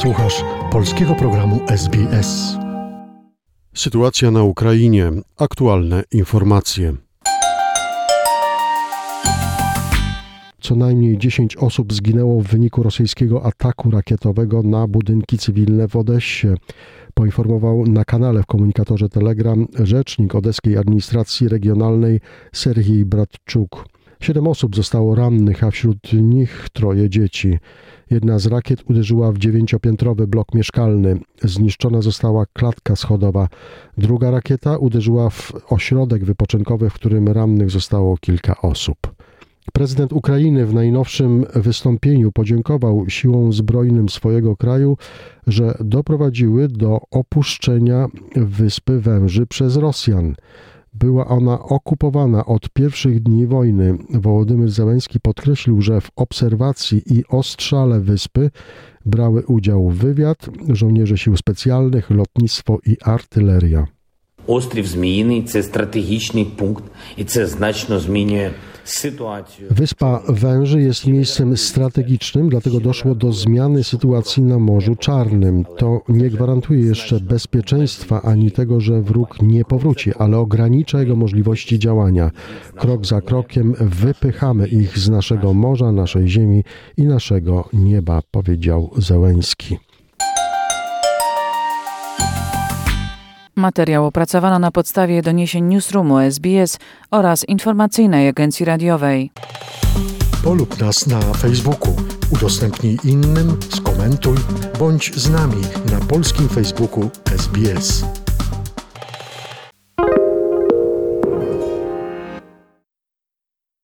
Słuchasz polskiego programu SBS. Sytuacja na Ukrainie. Aktualne informacje. Co najmniej 10 osób zginęło w wyniku rosyjskiego ataku rakietowego na budynki cywilne w Odessie. Poinformował na kanale w komunikatorze Telegram rzecznik odeskiej administracji regionalnej Serhiej Bratczuk. Siedem osób zostało rannych, a wśród nich troje dzieci. Jedna z rakiet uderzyła w dziewięciopiętrowy blok mieszkalny. Zniszczona została klatka schodowa. Druga rakieta uderzyła w ośrodek wypoczynkowy, w którym rannych zostało kilka osób. Prezydent Ukrainy w najnowszym wystąpieniu podziękował siłom zbrojnym swojego kraju, że doprowadziły do opuszczenia wyspy Węży przez Rosjan. Była ona okupowana od pierwszych dni wojny. Wołodymyr Zełenski podkreślił, że w obserwacji i ostrzale wyspy brały udział wywiad, żołnierze sił specjalnych, lotnictwo i artyleria. Острів Зміїний це стратегічний пункт, і це значно змінює sytuację. Wyspa Węży jest miejscem strategicznym, dlatego doszło do zmiany sytuacji na Morzu Czarnym. To nie gwarantuje jeszcze bezpieczeństwa ani tego, że wróg nie powróci, ale ogranicza jego możliwości działania. Krok za krokiem wypychamy ich z naszego morza, naszej ziemi i naszego nieba, powiedział Zełęński. Materiał opracowano na podstawie doniesień Newsroomu SBS oraz informacyjnej agencji radiowej. Polub nas na Facebooku, udostępnij innym, skomentuj, bądź z nami na polskim Facebooku SBS.